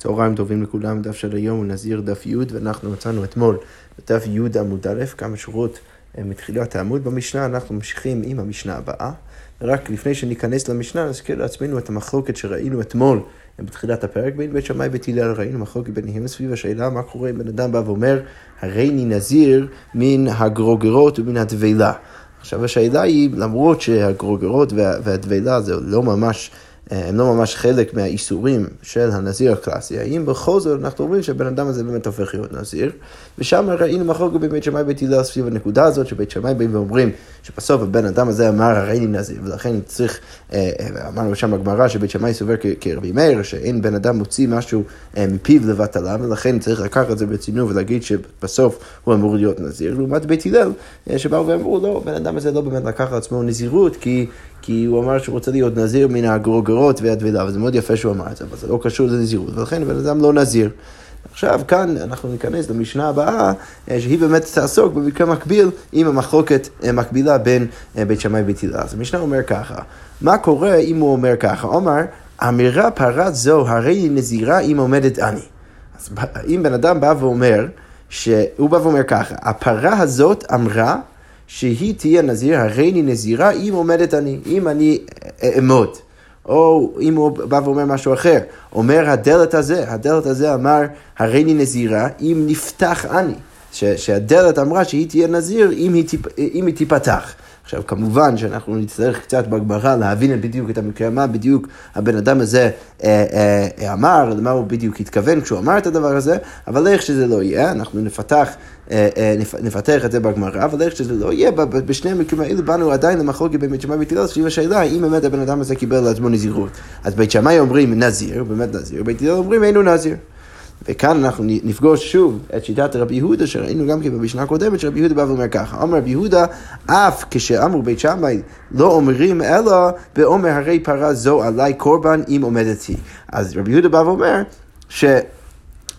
צהריים טובים לכולם, דף של היום הוא נזיר דף י' ואנחנו מצאנו אתמול בדף י' עמוד א', כמה שורות אה, מתחילת העמוד במשנה, אנחנו ממשיכים עם המשנה הבאה. רק לפני שניכנס למשנה, נזכיר לעצמנו את המחלוקת שראינו אתמול אה, בתחילת הפרק בין בית שמאי ובית הלל, ראינו מחלוקת ביניהם סביב השאלה מה קורה אם בן אדם בא ואומר, הרי אני נזיר מן הגרוגרות ומן הדבלה. עכשיו השאלה היא, למרות שהגרוגרות והדבלה זה לא ממש... הם לא ממש חלק מהאיסורים של הנזיר הקלאסי, האם בכל זאת אנחנו אומרים שהבן אדם הזה באמת הופך להיות נזיר, ושם ראינו מחלוקת בבית שמאי בית הלל סביב הנקודה הזאת, שבית שמאי באים ואומרים שבסוף הבן אדם הזה אמר הרי אני נזיר, ולכן צריך, אה, אה, אמרנו שם בגמרא שבית שמאי סובר כרבי מאיר, שאין בן אדם מוציא משהו אה, מפיו לבטלה, ולכן צריך לקחת את זה ברצינות ולהגיד שבסוף הוא אמור להיות נזיר, לעומת בית הלל, שבאו ואמרו לא, בן אדם הזה לא באמת לקח על עצמו נזירות, כי... כי הוא אמר שהוא רוצה להיות נזיר מן הגרוגרות והטבילה, וזה מאוד יפה שהוא אמר את זה, אבל זה לא קשור לנזירות, ולכן בן אדם לא נזיר. עכשיו כאן אנחנו ניכנס למשנה הבאה, אה, שהיא באמת תעסוק במקרה מקביל עם המחלוקת אה, מקבילה בין אה, בית שמאי ובית הלל. אז המשנה אומר ככה, מה קורה אם הוא אומר ככה? אומר, אמירה פרת זו הרי היא נזירה אם עומדת אני. אז אם בן אדם בא ואומר, שהוא בא ואומר ככה, הפרה הזאת אמרה שהיא תהיה נזיר, הרי אני נזירה אם עומדת אני, אם אני אעמוד. או אם הוא בא ואומר משהו אחר, אומר הדלת הזה, הדלת הזה אמר, הרי אני נזירה אם נפתח אני. ש, שהדלת אמרה שהיא תהיה נזיר אם היא, טיפ, אם היא תיפתח. עכשיו, כמובן שאנחנו נצטרך קצת בגמרא להבין בדיוק את המקרה, מה בדיוק הבן אדם הזה אה, אה, אמר, למה הוא בדיוק התכוון כשהוא אמר את הדבר הזה, אבל איך שזה לא יהיה, אנחנו נפתח, אה, אה, נפתח את זה בגמרא, אבל איך שזה לא יהיה, בשני המקרים האלה באנו עדיין למחלוקת בין בית שמאי ובית הלל, סביב השאלה האם באמת הבן אדם הזה קיבל לעצמו נזירות. אז בית שמאי אומרים נזיר, באמת נזיר, בית הלל אומרים אינו נזיר. וכאן אנחנו נפגוש שוב את שיטת רבי יהודה, שראינו גם כן במשנה הקודמת, שרבי יהודה בא ואומר ככה, אמר רבי יהודה, אף כשאמרו בית שמאי לא אומרים אלא באומר הרי פרה זו עלי קורבן אם עומדת היא. אז רבי יהודה בא ואומר, ש...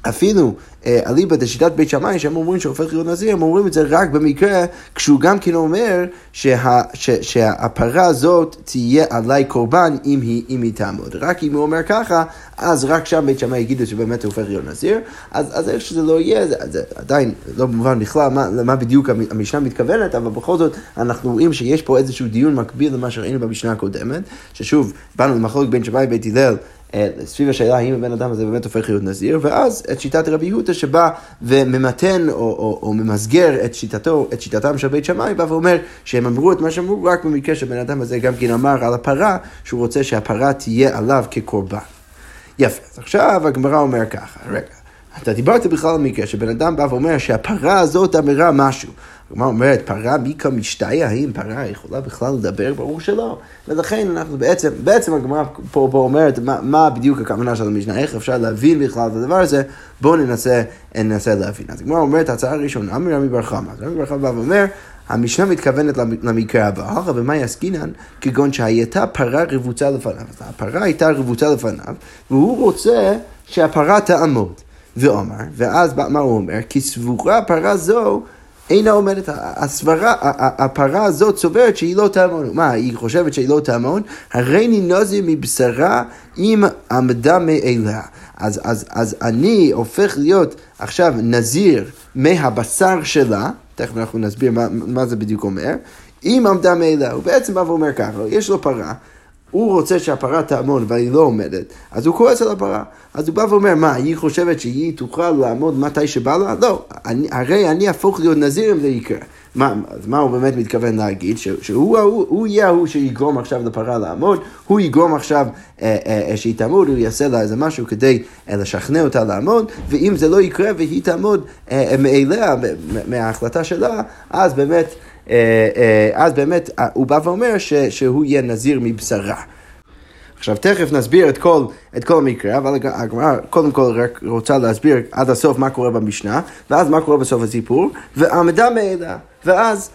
אפילו אה, אליבא דשיטת בית שמאי, שהם אומרים שהופך להיות נזיר, הם אומרים את זה רק במקרה כשהוא גם כן אומר שה, ש, שהפרה הזאת תהיה עליי קורבן אם היא, אם היא תעמוד. רק אם הוא אומר ככה, אז רק שם בית שמאי יגידו שבאמת הוא הופך להיות נזיר. אז, אז איך שזה לא יהיה, זה, זה עדיין לא מובן בכלל מה, למה בדיוק המשנה מתכוונת, אבל בכל זאת אנחנו רואים שיש פה איזשהו דיון מקביל למה שראינו במשנה הקודמת, ששוב, באנו למחלוק בין שמאי ובית הלל. אה, סביב השאלה האם הבן אדם הזה באמת הופך להיות נזיר, ואז את שיטת רבי יהודה שבא וממתן או, או, או ממסגר את שיטתו, את שיטתם של בית שמאי, בא ואומר שהם אמרו את מה שאמרו רק במקרה שהבן אדם הזה גם כן אמר על הפרה, שהוא רוצה שהפרה תהיה עליו כקורבן. יפה, אז עכשיו הגמרא אומר ככה, רגע. אתה דיברת בכלל על מקרה שבן אדם בא ואומר שהפרה הזאת אמרה משהו. הגמרא אומרת, פרה מיקה משתיה, האם פרה יכולה בכלל לדבר? ברור שלא. ולכן אנחנו בעצם, בעצם הגמרא פה, פה אומרת מה, מה בדיוק הכוונה של המשנה, איך אפשר להבין בכלל את הדבר הזה, בואו ננסה, ננסה להבין. אז הגמרא אומרת, ההצעה הראשונה, מרמי בר חמא. רמי בר חמא בא ואומר, המשנה מתכוונת למקרה הבא, הלאה ומאי עסקינן, כגון שהייתה פרה רבוצה לפניו. אז הפרה הייתה רבוצה לפניו, והוא רוצה שהפרה תעמוד. ואומר, ואז מה הוא אומר? כי סבורה פרה זו אינה עומדת, הסברה, הפרה הזאת סוברת שהיא לא תעמוד. מה, היא חושבת שהיא לא תעמוד? הרי נינוזי מבשרה אם עמדה מאליה. אז, אז, אז אני הופך להיות עכשיו נזיר מהבשר שלה, תכף אנחנו נסביר מה, מה זה בדיוק אומר, אם עמדה מאליה. הוא בעצם בא ואומר ככה, יש לו פרה. הוא רוצה שהפרה תעמוד והיא לא עומדת, אז הוא כועס על הפרה. אז הוא בא ואומר, מה, היא חושבת שהיא תוכל לעמוד מתי שבא לה? לא, אני, הרי אני אהפוך להיות נזיר אם זה יקרה. מה, אז מה הוא באמת מתכוון להגיד? שהוא הוא, הוא יהיה ההוא שיגרום עכשיו לפרה לעמוד, הוא יגרום עכשיו אה, אה, אה, שהיא תעמוד, הוא יעשה לה איזה משהו כדי אה, לשכנע אותה לעמוד, ואם זה לא יקרה והיא תעמוד אה, אה, מאליה, מההחלטה שלה, אז באמת... אה, אה, אז באמת אה, הוא בא ואומר ש, שהוא יהיה נזיר מבשרה. עכשיו תכף נסביר את כל, את כל המקרה, אבל הגמרא קודם כל רק רוצה להסביר עד הסוף מה קורה במשנה, ואז מה קורה בסוף הסיפור, ועמדה מאלה, ואז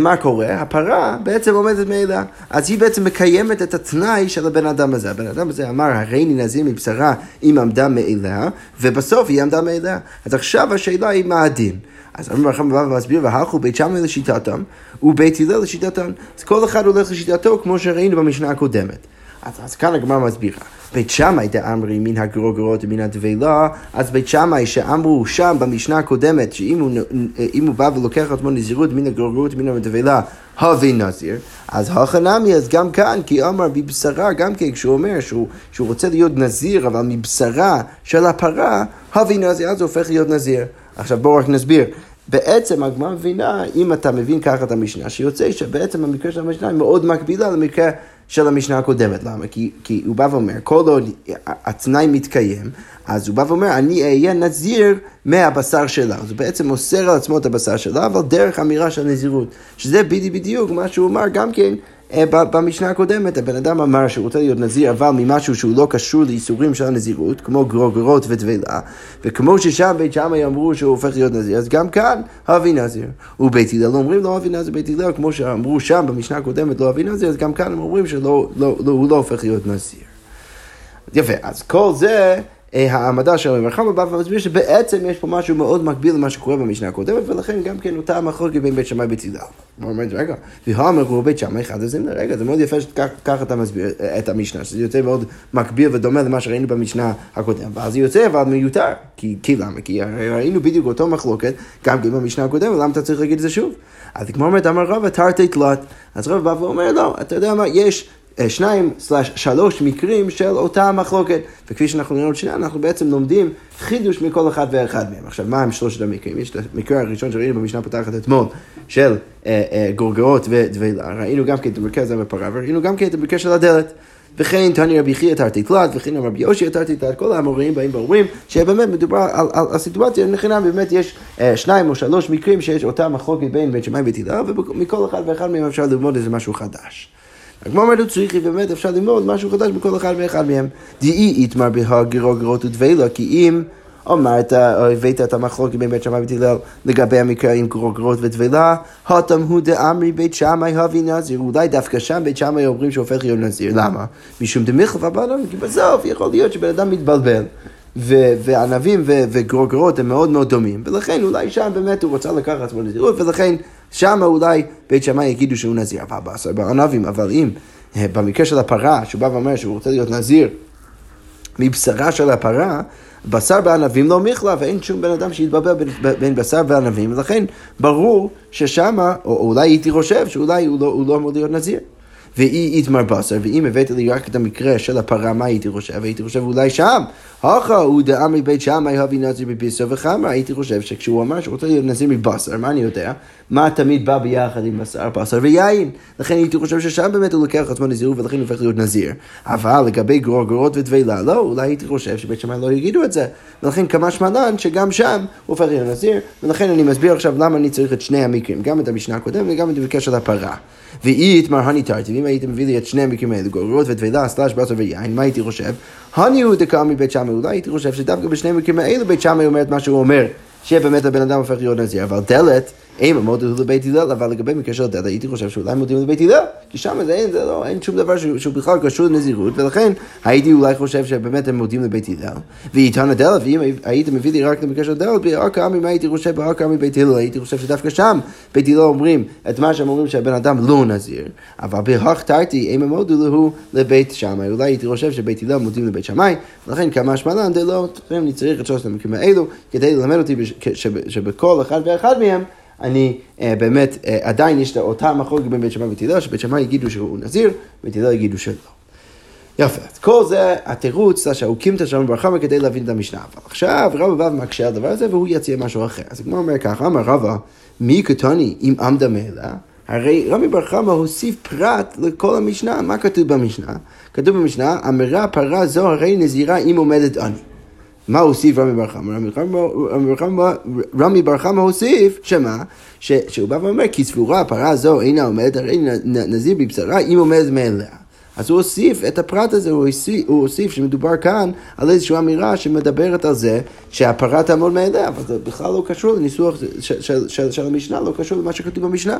מה קורה? הפרה בעצם עומדת מאלה, אז היא בעצם מקיימת את התנאי של הבן אדם הזה. הבן אדם הזה אמר, הרי נזיר מבשרה אם עמדה מאלה, ובסוף היא עמדה מאלה. אז עכשיו השאלה היא מה הדין. אז רבי מרחם בא ומסביר, והלכו בית שמאי לשיטתם, ובית הלל לשיטתם. אז כל אחד הולך לשיטתו, כמו שראינו במשנה הקודמת. אז, אז כאן הגמרא מסבירה. בית שמאי דאמרי מן הגרוגרות ומן הדבלה, אז בית שמאי שאמרו שם במשנה הקודמת, שאם הוא, הוא בא ולוקח עצמו נזירות מן הגרוגרות ומן הדבלה, הווי נזיר, אז הכנמי, אז גם כאן, כי אמר מבשרה, גם כן, כשהוא אומר שהוא, שהוא רוצה להיות נזיר, אבל מבשרה של הפרה, הווי נזיר, אז הוא הופך להיות נזיר. עכשיו בואו רק נסביר. בעצם הגמרא מבינה, אם אתה מבין ככה את המשנה, שיוצא שבעצם המקרה של המשנה היא מאוד מקבילה למקרה של המשנה הקודמת. למה? כי, כי הוא בא ואומר, כל עוד התנאי מתקיים, אז הוא בא ואומר, אני אהיה נזיר מהבשר שלה. אז הוא בעצם מוסר על עצמו את הבשר שלה, אבל דרך אמירה של נזירות. שזה בדיוק מה שהוא אמר גם כן. אה, במשנה הקודמת הבן אדם אמר שהוא רוצה להיות נזיר, אבל ממשהו שהוא לא קשור לאיסורים של הנזירות, כמו גרוגרות וטבילה, וכמו ששם בית שמאי אמרו שהוא הופך להיות נזיר, אז גם כאן אבי נזיר. ובית הלל לא אומרים לו אבי נזיר בית הלל, כמו שאמרו שם במשנה הקודמת לא אבי נזיר, אז גם כאן הם אומרים שהוא לא, לא, לא הופך להיות נזיר. יפה, אז כל זה... אה, העמדה של רבי חמא בא ומסביר שבעצם יש פה משהו מאוד מקביל למה שקורה במשנה הקודמת, ולכן גם כן אותה המחלוקת בין בית שמאי הלל. הוא אומר, רגע, והאמר הוא בית שמאי אחד הזמנה, רגע, זה מאוד יפה שככה אתה מסביר אה, את המשנה, שזה יוצא מאוד מקביל ודומה למה שראינו במשנה הקודמת, ואז זה יוצא אבל מיותר, כי, כי למה? כי ראינו בדיוק אותו מחלוקת, גם כן במשנה הקודמת, למה אתה צריך להגיד את זה שוב? אז כמו אומרת, אמר רבא תרתי תלת, אז רבא בא ואומר, לא, אתה יודע מה, יש שניים סלש שלוש מקרים של אותה מחלוקת. וכפי שאנחנו נראה עוד שנייה, אנחנו בעצם לומדים חידוש מכל אחד ואחד מהם. עכשיו, מה הם שלושת המקרים? יש את המקרה הראשון שראינו במשנה פותחת אתמול, של אה, אה, גורגרות ודבילה. ראינו גם כן את המקרה הזה בפרה, וראינו גם כן את המקרה של הדלת. וכן תני רבי חייא תרתי תלת, וכן רבי יושי תרתי תלת, כל האמוראים באים ואומרים שבאמת מדובר על, על, על סיטואציה נכונה, באמת יש אה, שניים או שלוש מקרים שיש אותה מחלוקת בין בית שמאי הלל, ומכל אחד ואחד מהם אפשר ללמוד איזה משהו חדש. הגמרא אומרת צריכי, באמת אפשר ללמוד משהו חדש בכל אחד ואחד מהם. דאי איתמר בהגרו גרות ודבלה, כי אם אמרת, או הבאת את המחלוקת בין בית שמאי ובית הלל לגבי המקרה עם גרות ודבלה, הותם הוא דאמרי בית שמאי הווי נזיר, אולי דווקא שם בית שמאי אומרים שהופך להיות נזיר, למה? משום דמיכלפה באדם, כי בסוף יכול להיות שבן אדם מתבלבל. וענבים וגרוגרות הם מאוד מאוד דומים, ולכן אולי שם באמת הוא רוצה לקחת עצמו נזירות, ולכן שם אולי בית שמאי יגידו שהוא נזיר, אבל בענבים, אבל אם אה, במקרה של הפרה, שהוא בא ואומר שהוא רוצה להיות נזיר מבשרה של הפרה, בשר בענבים לא מכלה, ואין שום בן אדם שיתבלבל בין, בין בשר וענבים, ולכן ברור ששם, או אולי הייתי חושב שאולי הוא לא, הוא לא אמור להיות נזיר. ואי איתמר בשר, ואם הבאת לי רק את המקרה של הפרה, מה הייתי חושב? הייתי חושב אולי שם, הכה הוא דאמרי בית שמאי הביא נזיר בביסו וחמר, הייתי חושב שכשהוא אמר שהוא רוצה להיות נזיר מבשר, מה אני יודע? מה תמיד בא ביחד עם בשר, בשר ויין. לכן הייתי חושב ששם באמת הוא לוקח עצמו נזירות ולכן הוא הופך להיות נזיר. אבל לגבי גרוגרות ודבילה, לא, אולי הייתי חושב שבית שמאי לא יגידו את זה. ולכן כמה שמלן שגם שם הוא הופך להיות נזיר, ולכן אני מסביר עכשיו למה אני צריך את שני המקרים, גם את המשנה הקודמת וגם את המקרה של הפרה. ואי את מר הני תרתי, ואם הייתם מביא לי את שני המקרים האלה, גרוגרות ודבילה, סלש בשר ויין, מה הייתי חושב? הני הוא דקה מבית שמאי, אולי הייתי חושב שדווקא בשני המקרים האלה בית שמאי אומר את מה שהוא אומר. שבאמת הבן אדם הופך להיות נזיר, אבל דלת, אם מודים לבית הלל, אבל לגבי מקרה של דלת, הייתי חושב שאולי מודים לבית הלל, כי שם זה אין, זה לא, אין שום דבר שהוא, שהוא בכלל קשור לנזירות, ולכן הייתי אולי חושב שבאמת הם מודים לבית הלל. ואיתן הדלת, ואם היית מביא לי רק למקרה של דלת, כמה מה הייתי חושב, בערך כמה מבית הלל, הייתי חושב שדווקא שם בית הלל אומרים את מה שהם אומרים שהבן אדם לא נזיר, אבל בהכתרתי, אם הם מודו לו לבית שמאי, אולי הייתי חושב שבית הלל מודים לבית שמאי, ולכן כמה שמלן דלות, אני צריך את שלושת המקרים האלו, כדי ללמד אותי שבכל אחד ואחד מהם אני אה, באמת, אה, עדיין יש אותה מחלוקת בין בית שמאי ובית הלל, שבית שמאי יגידו שהוא נזיר, בית הלל יגידו שלא. יפה, אז כל זה התירוץ שהוקים את השלום ברכה כדי להבין את המשנה. אבל עכשיו רבא בא ומקשה על הדבר הזה והוא יציע משהו אחר. אז כמו אומר ככה, אמר רבא, מי קטוני אם עמדה מאלה? הרי רבי בר חמא הוסיף פרט לכל המשנה, מה כתוב במשנה? כתוב במשנה, אמרה פרה זו הרי נזירה אם עומדת אני. מה הוסיף רמי בר חמא? רמי בר חמא הוסיף, שמה? שהוא בא ואומר, כי סבורה הפרה הזו אינה עומדת, הרי נזיר בבשרה אם עומדת מאליה. אז הוא הוסיף את הפרט הזה, הוא הוסיף, הוא הוסיף שמדובר כאן על איזושהי אמירה שמדברת על זה שהפרה תעמוד מאליה, אבל זה בכלל לא קשור לניסוח של, של, של, של המשנה, לא קשור למה שכתוב במשנה.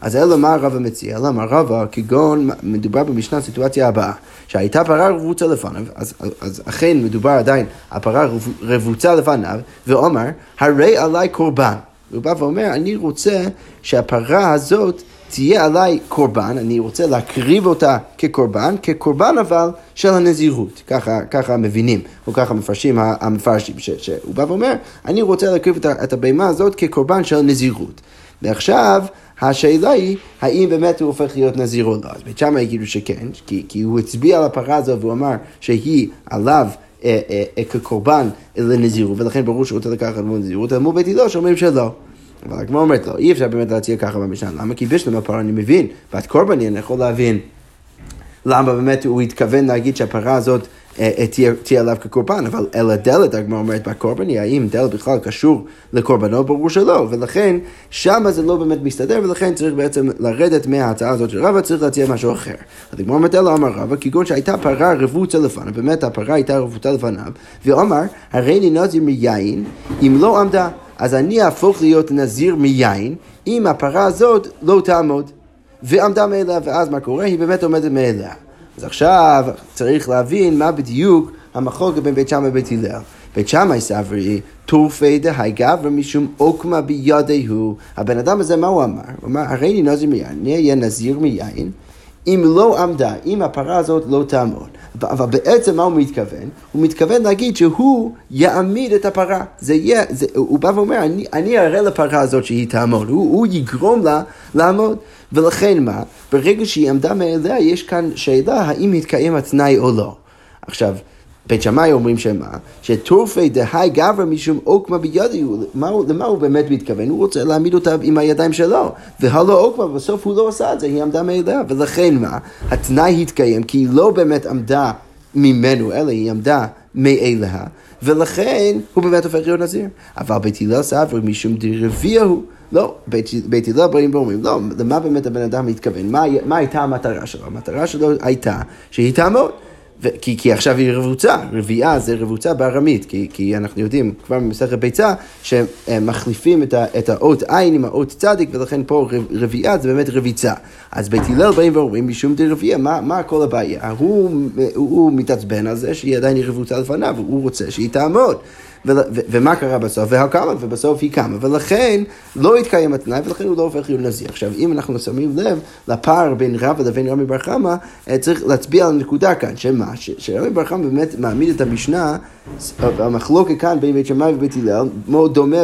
אז אלא מה הרב מציע? אלא מה רבא, כגון, מדובר במשנה הסיטואציה הבאה, שהייתה פרה רבוצה לפניו, אז, אז אכן מדובר עדיין על פרה רבוצה לפניו, ואומר, הרי עליי קורבן. הוא בא ואומר, אני רוצה שהפרה הזאת תהיה עליי קורבן, אני רוצה להקריב אותה כקורבן, כקורבן אבל של הנזירות, ככה, ככה מבינים, או ככה מפרשים המפרשים, שהוא בא ואומר, אני רוצה להקריב את הבהמה הזאת כקורבן של נזירות. ועכשיו, השאלה היא, האם באמת הוא הופך להיות נזיר או לא. אז בית שמאי יגידו שכן, כי, כי הוא הצביע על הפרה הזו והוא אמר שהיא עליו אה, אה, אה, כקורבן לנזירות, ולכן ברור שהוא רוצה לקחת מול נזירות, מול בית הילו שאומרים שלא. אבל הגמרא אומרת לו, אי אפשר באמת להציע ככה במשנה, למה? כי בשלם הפרה אני מבין, בת קורבני אני יכול להבין למה באמת הוא התכוון להגיד שהפרה הזאת אה, אה, תהיה עליו כקורבן, אבל אלא דלת, הגמרא אומרת בקורבני, האם דלת בכלל קשור לקורבנו? ברור שלא, ולכן שמה זה לא באמת מסתדר, ולכן צריך בעצם לרדת מההצעה הזאת של רבא, צריך להציע משהו אחר. אז הגמרא אומרת אלא אמר רבא, כגון שהייתה פרה רבוצה לפניו, באמת הפרה הייתה רבוצה לפניו, ואמר, הרי אני נזיר מיין, אם לא עמדה, אז אני אהפוך להיות נזיר מיין, אם הפרה הזאת לא תעמוד. ועמדה מאליה, ואז מה קורה? היא באמת עומדת מאליה. אז עכשיו צריך להבין מה בדיוק המחלוקת בין בית שמאי ובית הלל. בית שמאי סברי, תורפי דהי גברא משום עוקמה בידיהו. הבן אדם הזה, מה הוא אמר? הוא אמר, הרי אני נזיר מיין, אני אהיה נזיר מיין. אם לא עמדה, אם הפרה הזאת לא תעמוד. אבל בעצם מה הוא מתכוון? הוא מתכוון להגיד שהוא יעמיד את הפרה. זה יהיה, זה, הוא בא ואומר, אני, אני אראה לפרה הזאת שהיא תעמוד, הוא, הוא יגרום לה לעמוד. ולכן מה? ברגע שהיא עמדה מאליה, יש כאן שאלה האם התקיים התנאי או לא. עכשיו, בית שמאי אומרים שמה? שטורפי דהי גברא משום עוקמה בידי, למה הוא באמת מתכוון? הוא רוצה להעמיד אותה עם הידיים שלו. והלא עוקמה, בסוף הוא לא עשה את זה, היא עמדה מאליה. ולכן מה? התנאי התקיים כי היא לא באמת עמדה ממנו, אלא היא עמדה מאליה, ולכן הוא באמת הופך להיות נזיר. אבל בית הלל סבר משום דרביע הוא. לא, בית הלל באים ואומרים, לא, למה באמת הבן אדם מתכוון? מה, מה הייתה המטרה שלו? המטרה שלו הייתה שהיא תעמוד. כי, כי עכשיו היא רבוצה, רביעה זה רבוצה בארמית, כי, כי אנחנו יודעים כבר במסכת ביצה שמחליפים את, ה, את האות עין עם האות צדיק ולכן פה רביעה זה באמת רביצה. אז בית הלל באים ואומרים משום דרביעה, מה, מה כל הבעיה? הוא, הוא, הוא מתעצבן על זה שהיא עדיין רבוצה לפניו, הוא רוצה שהיא תעמוד. ומה קרה בסוף? והקמה, ובסוף היא קמה, ולכן לא התקיים התנאי, ולכן הוא לא הופך להיות נזיר. עכשיו, אם אנחנו שמים לב לפער בין רבא לבין רמי בר חמא, אה, צריך להצביע על נקודה כאן, שמה? שרמי בר חמא באמת מעמיד את המשנה, המחלוקת כאן בין בית שמאי ובית הלל, מאוד דומה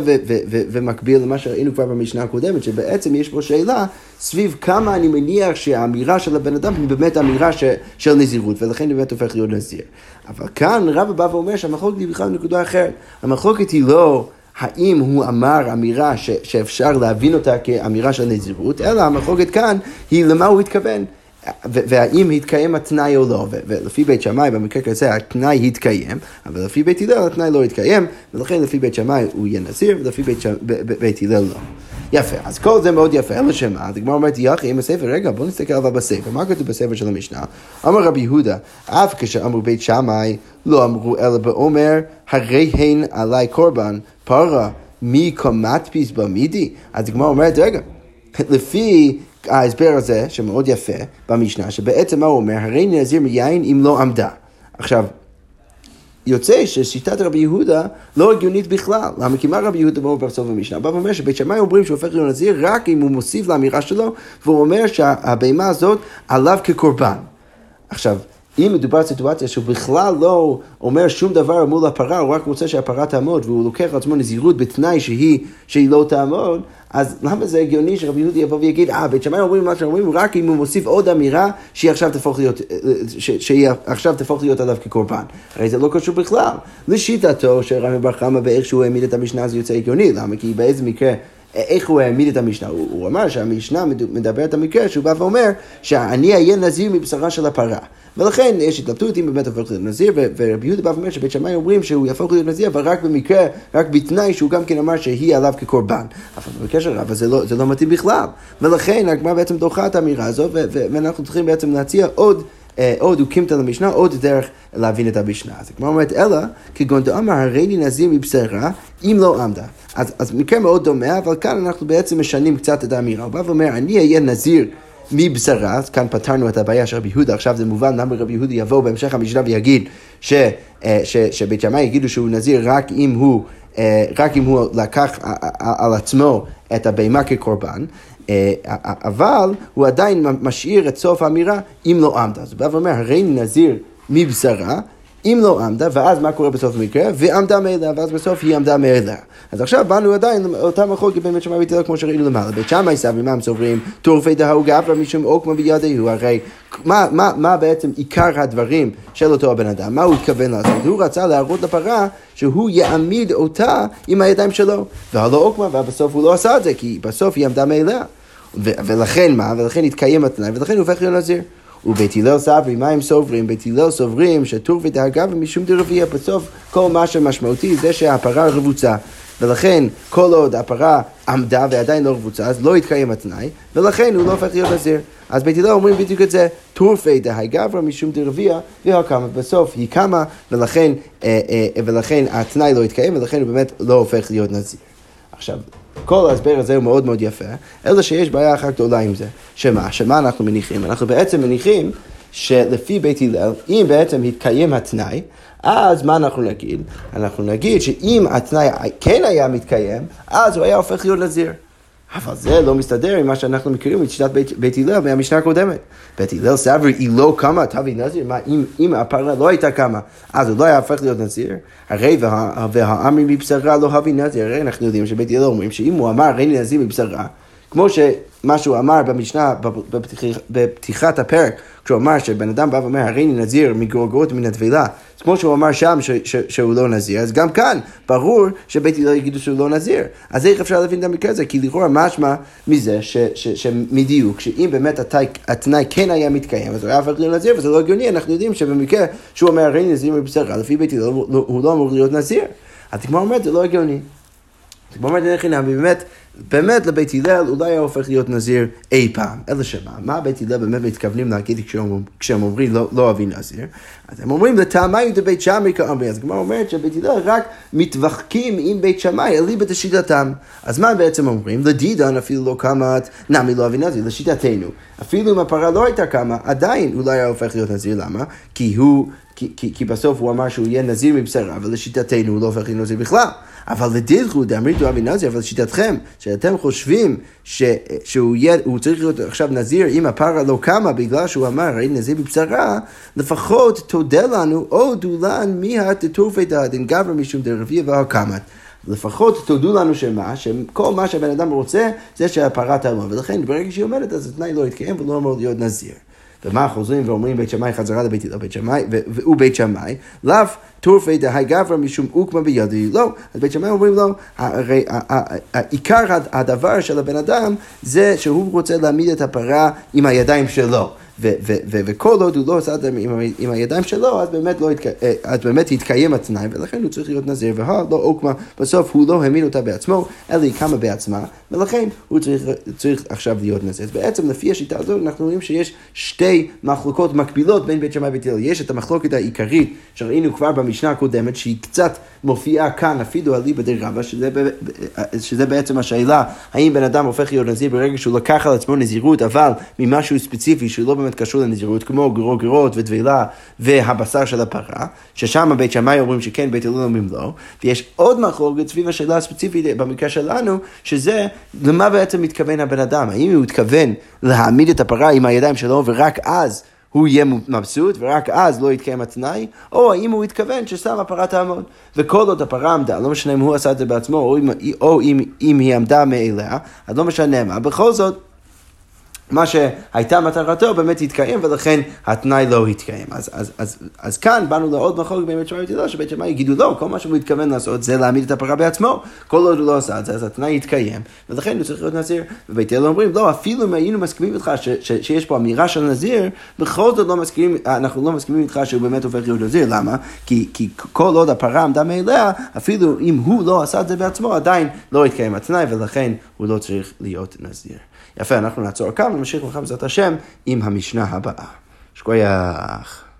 ומקביל למה שראינו כבר במשנה הקודמת, שבעצם יש פה שאלה סביב כמה אני מניח שהאמירה של הבן אדם היא באמת אמירה ש, של נזירות, ולכן היא באמת הופך להיות נזיר. אבל כאן רבא בא ואומר שהמחלוקת היא בכלל נקודה אחרת. המחלוקת היא לא האם הוא אמר אמירה ש, שאפשר להבין אותה כאמירה של נזירות, אלא המחלוקת כאן היא למה הוא התכוון. והאם התקיים התנאי או לא, ולפי בית שמאי במקרה כזה התנאי התקיים, אבל לפי בית הלל התנאי לא התקיים, ולכן לפי בית שמאי הוא יהיה נזיר, ולפי בית. בית הלל לא. יפה, אז כל זה מאוד יפה, אלא שמה, הגמרא אומרת יחי עם הספר, רגע בוא נסתכל עליו בספר, מה כתוב בספר של המשנה? אמר רבי יהודה, אף כשאמרו בית שמאי, לא אמרו אלא באומר, הרי הן עלי קורבן, פרה, מי קומת פיס במידי? אז הגמרא אומרת, רגע, לפי ההסבר הזה, שמאוד יפה, במשנה, שבעצם מה הוא אומר? הרי נזיר מיין אם לא עמדה. עכשיו, יוצא ששיטת רבי יהודה לא הגיונית בכלל. למה? כי מה רבי יהודה אומר בסוף המשנה? בא ואומר שבית שמאי אומרים שהוא הופך להיות נזיר רק אם הוא מוסיף לאמירה שלו, והוא אומר שהבהמה הזאת עליו כקורבן. עכשיו, אם מדובר על סיטואציה שהוא בכלל לא אומר שום דבר מול הפרה, הוא רק רוצה שהפרה תעמוד, והוא לוקח על עצמו נזירות בתנאי שהיא, שהיא לא תעמוד, אז למה זה הגיוני שרבי יהודי יבוא ויגיד, אה, בית שמאי אומרים מה שאומרים, רק אם הוא מוסיף עוד אמירה שהיא עכשיו תהפוך להיות, שהיא עכשיו תהפוך להיות עליו כקורבן. הרי זה לא קשור בכלל. לשיטתו של רמי בר חמא ואיך שהוא העמיד את המשנה זה יוצא הגיוני, למה? כי באיזה מקרה... איך הוא העמיד את המשנה? הוא, הוא אמר שהמשנה מדברת על מקרה שהוא בא ואומר שאני אהיה נזיר מבשרה של הפרה. ולכן יש התלבטות אם באמת הופך להיות נזיר, ורבי יהודה בא ואומר שבית שמאי אומרים שהוא יהפוך להיות נזיר, אבל רק במקרה, רק בתנאי שהוא גם כן אמר שהיא עליו כקורבן. אבל בקשר רב, זה לא, זה לא מתאים בכלל. ולכן הגמרא בעצם דוחה את האמירה הזו, ואנחנו צריכים בעצם להציע עוד... אה, עוד הוקימתא למשנה, עוד דרך להבין את המשנה. אז הגמרא אומרת, אלא כגון דאמר הריני נזיר מבשרה, אם לא עמדה. אז, אז מקרה מאוד דומה, אבל כאן אנחנו בעצם משנים קצת את האמירה. הוא בא ואומר, אני אהיה נזיר מבשרה, אז כאן פתרנו את הבעיה של רבי יהודה, עכשיו זה מובן למה רבי יהודה יבוא בהמשך המשנה ויגיד ש, אה, ש, שבית שמאי יגידו שהוא נזיר רק אם הוא, אה, רק אם הוא לקח על עצמו את הבהמה כקורבן, אבל הוא עדיין משאיר את סוף האמירה אם לא עמדה. אז הוא בא ואומר, הרי נזיר מבשרה, אם לא עמדה, ואז מה קורה בסוף המקרה? ועמדה מאליה, ואז בסוף היא עמדה מאליה. אז עכשיו באנו עדיין לאותה מחלוקת בין בית שמאי ובית הלל כמו שראינו למעלה. בית שמאי סברי, מה הם סוברים? טורפי דהאו גברא משום עוקמה בידיהו, הרי מה, מה, מה בעצם עיקר הדברים של אותו הבן אדם? מה הוא התכוון לעשות? הוא רצה להראות לפרה שהוא יעמיד אותה עם הידיים שלו. והלא עוקמה, ובסוף הוא לא עשה את זה, כי בסוף היא עמדה מאליה. ולכן מה? ולכן התקיים התנאי, ולכן הוא הופך להיות נזיר. ובית הלל סברי, מה הם סוברים? בית הלל סוברים שטור ודאגה ומשום דרביע, בסוף כל מה שמשמעותי זה שהפרה רבוצה. ולכן כל עוד הפרה עמדה ועדיין לא רבוצה, אז לא יתקיים התנאי, ולכן הוא לא הופך להיות נזיר. אז בית הלל אומרים בדיוק את זה, טורפי דהי גברא משום דרביע, והקמה. בסוף היא קמה, ולכן, אה, אה, ולכן התנאי לא יתקיים, ולכן הוא באמת לא הופך להיות נזיר. עכשיו, כל ההסבר הזה הוא מאוד מאוד יפה, אלא שיש בעיה אחת גדולה עם זה. שמה? שמה אנחנו מניחים? אנחנו בעצם מניחים שלפי בית הלל, אם בעצם התקיים התנאי, אז מה אנחנו נגיד? אנחנו נגיד שאם התנאי כן היה מתקיים, אז הוא היה הופך להיות נזיר. אבל זה לא מסתדר עם מה שאנחנו מכירים משיטת בית, בית הלל מהמשנה הקודמת. בית הלל סבר היא לא קמה, תביא נזיר, מה אם, אם הפרה לא הייתה קמה, אז הוא לא היה הופך להיות נזיר? הרי וה, והאמרי מבשרה לא הביא נזיר, הרי אנחנו יודעים שבית הלל אומרים שאם הוא אמר הרי נזיר מבשרה, כמו שמה שהוא אמר במשנה, בפתיחת הפרק, כשהוא אמר שבן אדם בא ואומר, הרי אני נזיר מגורגות מן הטבילה, אז כמו שהוא אמר שם ש, ש, שהוא לא נזיר, אז גם כאן ברור שבית הלל יגידו שהוא לא נזיר. אז איך אפשר להבין את המקרה הזה? כי לכאורה משמע מזה ש, ש, שמדיוק, שאם באמת התנאי, התנאי כן היה מתקיים, אז הוא היה הופך להיות נזיר, וזה לא הגיוני, אנחנו יודעים שבמקרה שהוא אומר, הרי אני נזיר מבשרה, לפי בית הלל הוא לא אמור להיות נזיר. אז כמו אומרת, זה לא הגיוני. כמו אומרת, באמת, באמת לבית הלל אולי היה הופך להיות נזיר אי פעם. אלא שמה, מה בית הלל באמת מתכוונים להגיד כשהם, אומרים לא, לא אוהבים נזיר? אז הם אומרים לטעמי דבית שמאי כאמרי. אז הגמרא אומרת שבית הלל רק מתווכחים עם בית שמאי אליבא דשיטתם. אז מה בעצם אומרים? לדידן אפילו לא קמת, נמי לא אוהבים נזיר, לשיטתנו. אפילו אם הפרה לא הייתה קמה, עדיין אולי היה הופך להיות נזיר. למה? כי הוא... כי בסוף הוא אמר שהוא יהיה נזיר מבשרה, ולשיטתנו הוא לא הופך להיות נזיר בכלל. אבל לדילכו דאמריתו אבי נזיר, אבל לשיטתכם, שאתם חושבים ש, שהוא יהיה, צריך להיות עכשיו נזיר אם הפרה לא קמה בגלל שהוא אמר, הרי נזיר מבשרה, לפחות תודה לנו, או דולן מיהת דתורפי דין גבר משום דרביע והקמת. לפחות תודו לנו שמה, שכל מה שהבן אדם רוצה זה שהפרה תעמוד, ולכן ברגע שהיא עומדת אז התנאי לא יתקיים ולא אמור להיות נזיר. ומה חוזרים ואומרים בית שמאי חזרה לבית הלל בית שמאי, והוא בית שמאי, לאו טורפי דהי גברא משום אוקמה בידי, לא. אז בית שמאי אומרים לו, הרי עיקר הדבר של הבן אדם זה שהוא רוצה להעמיד את הפרה עם הידיים שלו. וכל עוד הוא לא עשה את זה עם הידיים שלו, אז באמת, לא התק... אה, אז באמת התקיים התנאי, ולכן הוא צריך להיות נזיר, והא לא עוקמה, בסוף הוא לא האמין אותה בעצמו, אלא היא קמה בעצמה, ולכן הוא צריך, צריך עכשיו להיות נזיר. בעצם לפי השיטה הזאת אנחנו רואים שיש שתי מחלוקות מקבילות בין בית שמאי ובית הלל. יש את המחלוקת העיקרית שראינו כבר במשנה הקודמת, שהיא קצת מופיעה כאן, אפילו על ליבא רבא, שזה, שזה בעצם השאלה, האם בן אדם הופך להיות נזיר ברגע שהוא לקח על עצמו נזירות, אבל ממשהו ספציפי שהוא לא באמת קשור לנזירות, כמו גרוגרות וטבילה והבשר של הפרה, ששם בית שמאי אומרים שכן, בית הלל אומרים לא, ויש עוד מחלוקת סביב השאלה הספציפית במקרה שלנו, שזה למה בעצם מתכוון הבן אדם, האם הוא התכוון להעמיד את הפרה עם הידיים שלו ורק אז הוא יהיה מבסוט ורק אז לא יתקיים התנאי, או האם הוא התכוון שסתם הפרה תעמוד. וכל עוד הפרה עמדה, לא משנה אם הוא עשה את זה בעצמו או אם, או אם, אם היא עמדה מאליה, אז לא משנה מה, בכל זאת מה שהייתה מטרתו באמת התקיים, ולכן התנאי לא התקיים. אז, אז, אז, אז כאן באנו לעוד מחלוקת בין בית שמאי ובית שבית שמאי יגידו לא, כל מה שהוא מתכוון לעשות זה להעמיד את הפרה בעצמו. כל עוד הוא לא עשה את זה, אז התנאי יתקיים, ולכן הוא צריך להיות נזיר. ובית הלל אומרים, לא, אפילו אם היינו מסכימים איתך ש, ש, שיש פה אמירה של נזיר, בכל זאת לא מסכימים, אנחנו לא מסכימים איתך שהוא באמת הופך להיות נזיר. למה? כי, כי כל עוד הפרה עמדה מאליה, אפילו אם הוא לא עשה את זה בעצמו, עדיין לא התקיים התנאי, ולכן הוא לא צריך להיות נזיר. יפה, אנחנו נעצור כאן ונמשיך לך בעזרת השם עם המשנה הבאה. שכוייח.